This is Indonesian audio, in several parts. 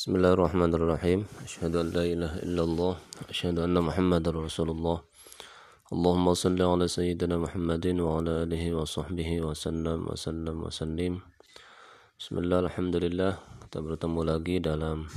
بسم الله الرحمن الرحيم أشهد أن لا إله إلا الله أشهد أن محمد رسول الله اللهم صل على سيدنا محمد وعلى آله وصحبه وسلم وسلم وسلم بسم الله الحمد لله kita bertemu lagi dalam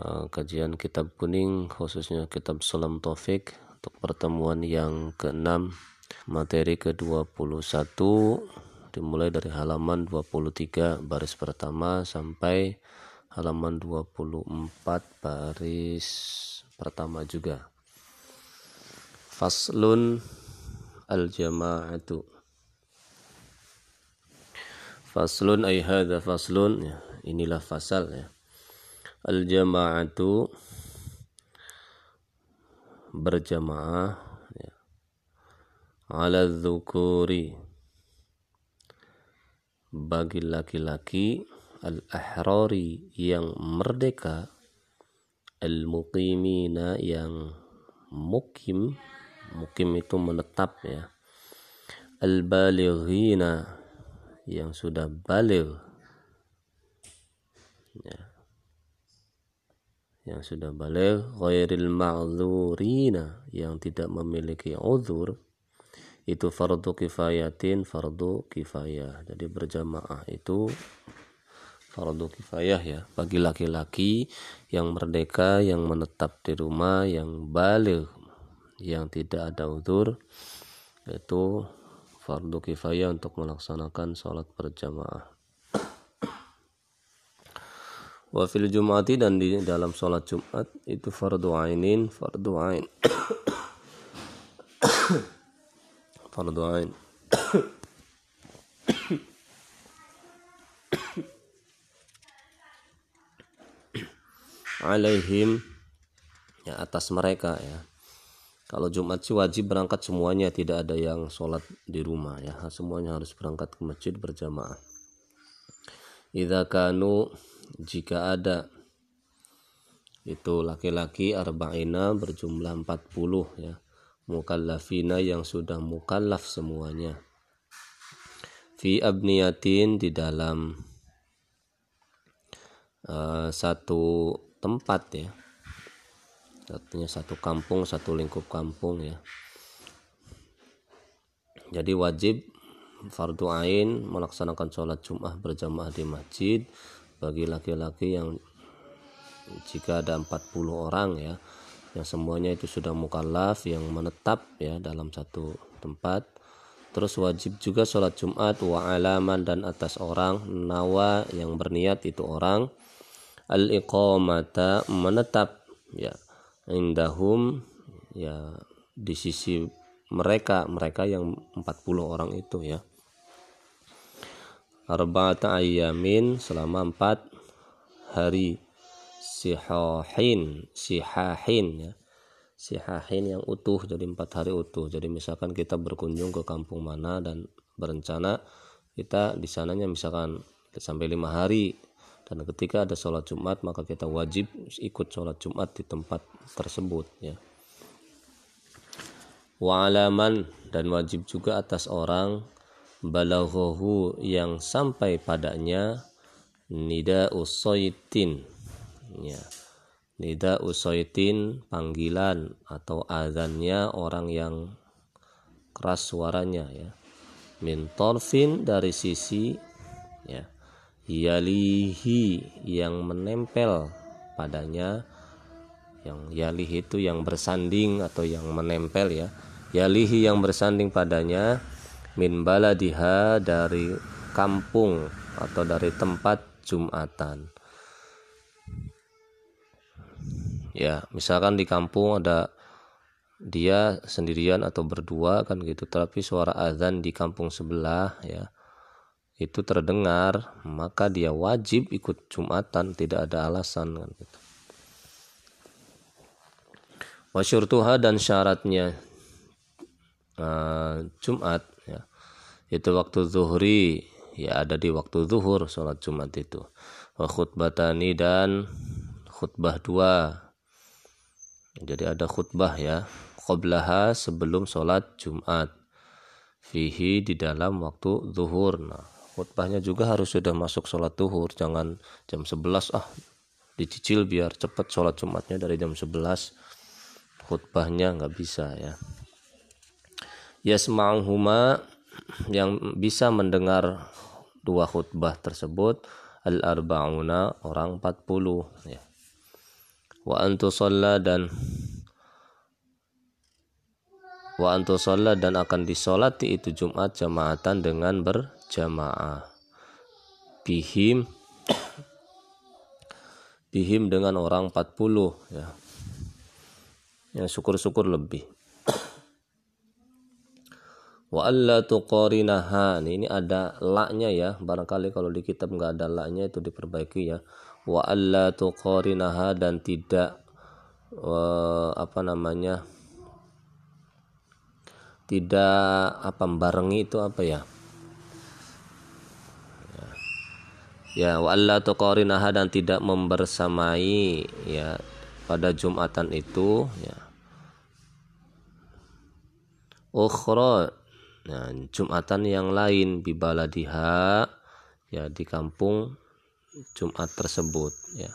uh, kajian kitab kuning khususnya kitab Salam Taufik untuk pertemuan yang ke-6 materi ke-21 dimulai dari halaman 23 baris pertama sampai halaman 24 baris pertama juga. Faslun al-jama'atu. Faslun ay hadha faslun ya, inilah fasal ya. Al-jama'atu berjamaah ya. Ala dzukuri bagi laki-laki al-ahrari yang merdeka al-muqimina yang mukim mukim itu menetap ya. Al-balighina yang sudah baligh ya. Yang sudah baligh ghairil ma'dzurina yang tidak memiliki uzur itu fardu kifayatin fardu kifayah. Jadi berjamaah itu fardu kifayah ya. Bagi laki-laki yang merdeka yang menetap di rumah yang balik yang tidak ada udur itu fardu kifayah untuk melaksanakan sholat berjamaah. Wa fil jumati dan di dalam sholat jumat itu fardu ainin fardu ain. Fardu ain alaihim ya atas mereka ya. Kalau Jumat sih wajib berangkat semuanya tidak ada yang sholat di rumah ya. Semuanya harus berangkat ke masjid berjamaah. Idza kanu jika ada itu laki-laki arba'ina berjumlah 40 ya. Mukallafina yang sudah mukallaf semuanya. Fi abniyatin di dalam uh, satu tempat ya. Artinya satu kampung satu lingkup kampung ya. Jadi wajib fardu ain melaksanakan sholat Jumat berjamaah di masjid. Bagi laki-laki yang jika ada 40 orang ya yang semuanya itu sudah mukallaf yang menetap ya dalam satu tempat. Terus wajib juga sholat Jumat wa alaman dan atas orang nawa yang berniat itu orang al iqamata menetap ya indahum ya di sisi mereka mereka yang 40 orang itu ya. Arba'ata ayamin selama empat hari sihahin sihahin ya. Sihahin yang utuh jadi empat hari utuh. Jadi misalkan kita berkunjung ke kampung mana dan berencana kita di sananya misalkan sampai lima hari dan ketika ada sholat Jumat maka kita wajib ikut sholat Jumat di tempat tersebut ya. Wa'alaman dan wajib juga atas orang balaghahu yang sampai padanya nida usaitin ya. Nida usaitin panggilan atau azannya orang yang keras suaranya ya. Min torfin dari sisi ya yalihi yang menempel padanya yang yalih itu yang bersanding atau yang menempel ya. Yalihi yang bersanding padanya min baladiha dari kampung atau dari tempat jumatan. Ya misalkan di kampung ada dia sendirian atau berdua kan gitu tapi suara azan di kampung sebelah ya itu terdengar maka dia wajib ikut jumatan tidak ada alasan kan gitu. Dan syaratnya uh, Jumat ya. Itu waktu zuhri ya ada di waktu zuhur sholat Jumat itu. Wa khutbatani dan khutbah dua. Jadi ada khutbah ya qoblaha sebelum sholat Jumat. Fihi di dalam waktu zuhur nah khutbahnya juga harus sudah masuk sholat tuhur jangan jam 11 ah dicicil biar cepat sholat jumatnya dari jam 11 khutbahnya nggak bisa ya. Yasma'uhuma yang bisa mendengar dua khutbah tersebut al arbauna orang 40 ya. Wa antu dan wa antu dan akan disolati itu Jumat jamaatan dengan berjamaah bihim bihim dengan orang 40 ya. Yang syukur-syukur lebih. Wa alla tuqarinaha. Ini ada laknya ya. Barangkali kalau di kitab nggak ada laknya itu diperbaiki ya. Wa alla tuqarinaha dan tidak uh, apa namanya tidak apa barengi itu apa ya ya wa alla tuqarinaha dan tidak membersamai ya pada Jumatan itu ya ukhra nah Jumatan yang lain bibaladiha ya di kampung Jumat tersebut ya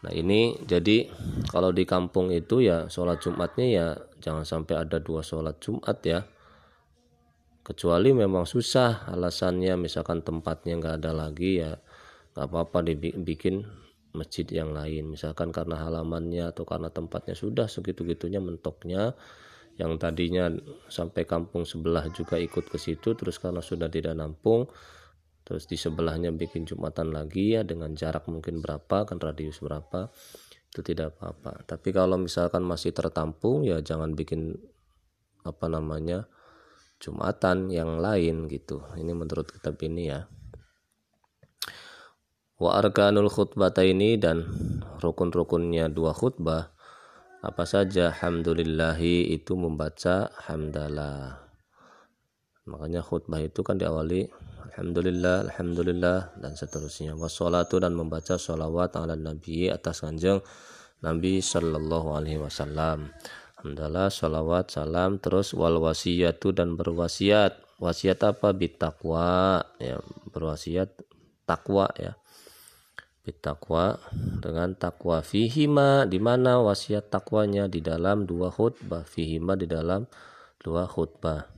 Nah ini jadi kalau di kampung itu ya sholat Jumatnya ya jangan sampai ada dua sholat Jumat ya. Kecuali memang susah alasannya misalkan tempatnya nggak ada lagi ya nggak apa-apa dibikin masjid yang lain. Misalkan karena halamannya atau karena tempatnya sudah segitu-gitunya mentoknya yang tadinya sampai kampung sebelah juga ikut ke situ terus karena sudah tidak nampung terus di sebelahnya bikin jumatan lagi ya dengan jarak mungkin berapa kan radius berapa itu tidak apa-apa. Tapi kalau misalkan masih tertampung ya jangan bikin apa namanya jumatan yang lain gitu ini menurut kitab ini ya wa arkanul khutbata ini dan rukun-rukunnya dua khutbah apa saja hamdulillahi itu membaca hamdalah makanya khutbah itu kan diawali Alhamdulillah, Alhamdulillah dan seterusnya. Wassalatu dan membaca salawat ala Nabi atas kanjeng Nabi Sallallahu Alaihi Wasallam. Alhamdulillah, salawat, salam, terus wal wasiyatu dan berwasiat. Wasiat apa? Bitakwa, ya berwasiat takwa ya. Bitakwa dengan takwa fihima di mana wasiat takwanya di dalam dua khutbah fihima di dalam dua khutbah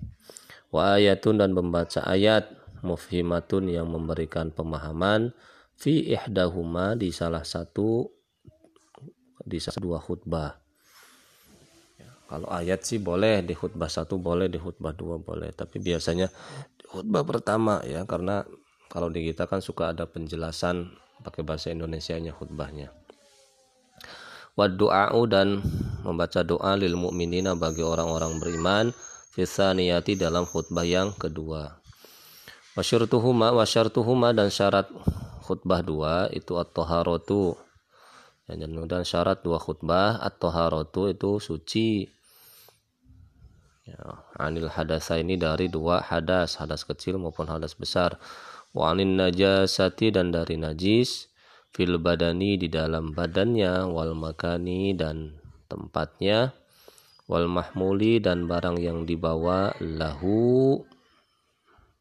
wa ayatun dan membaca ayat mufhimatun yang memberikan pemahaman fi ihdahuma di salah satu di salah dua khutbah kalau ayat sih boleh di khutbah satu boleh di khutbah dua boleh. Tapi biasanya di khutbah pertama ya karena kalau di kita kan suka ada penjelasan pakai bahasa Indonesia nya khutbahnya wadu'a'u dan membaca doa lil mu'minina bagi orang-orang beriman fisaniyati dalam khutbah yang kedua. Wasyartuhuma wasyartuhuma dan syarat khutbah dua itu at-taharatu. Dan syarat dua khutbah at-taharatu itu suci ya, anil hadasa ini dari dua hadas hadas kecil maupun hadas besar. Wa anin najasati dan dari najis fil badani di dalam badannya wal makani dan tempatnya wal mahmuli dan barang yang dibawa lahu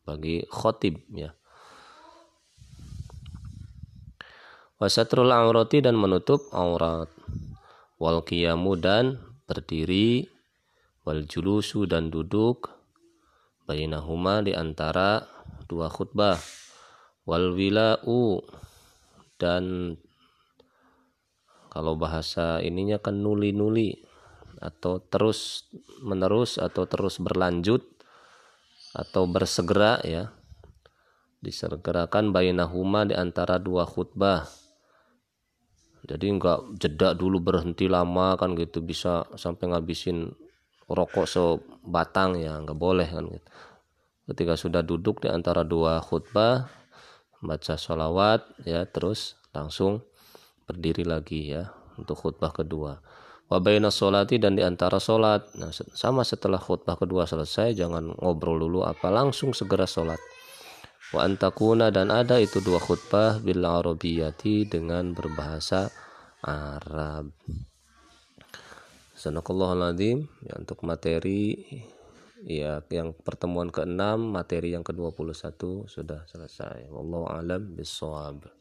bagi khotib ya. Wasatrul aurati dan menutup aurat. Wal qiyamu dan berdiri wal julusu dan duduk bainahuma di antara dua khutbah. Wal wilau dan kalau bahasa ininya kan nuli-nuli atau terus menerus atau terus berlanjut atau bersegera ya. Disegerakan bainahuma di antara dua khutbah. Jadi enggak jeda dulu berhenti lama kan gitu bisa sampai ngabisin rokok sebatang ya enggak boleh kan gitu. Ketika sudah duduk di antara dua khutbah baca sholawat ya terus langsung berdiri lagi ya untuk khutbah kedua. Wabaina solati dan di antara solat nah sama setelah khutbah kedua selesai jangan ngobrol dulu apa langsung segera solat wa antakuna dan ada itu dua khutbah bil arabiyati dengan berbahasa Arab Sanakallahu ya untuk materi ya yang pertemuan ke-6 materi yang ke-21 sudah selesai. Wallahu alam bisawab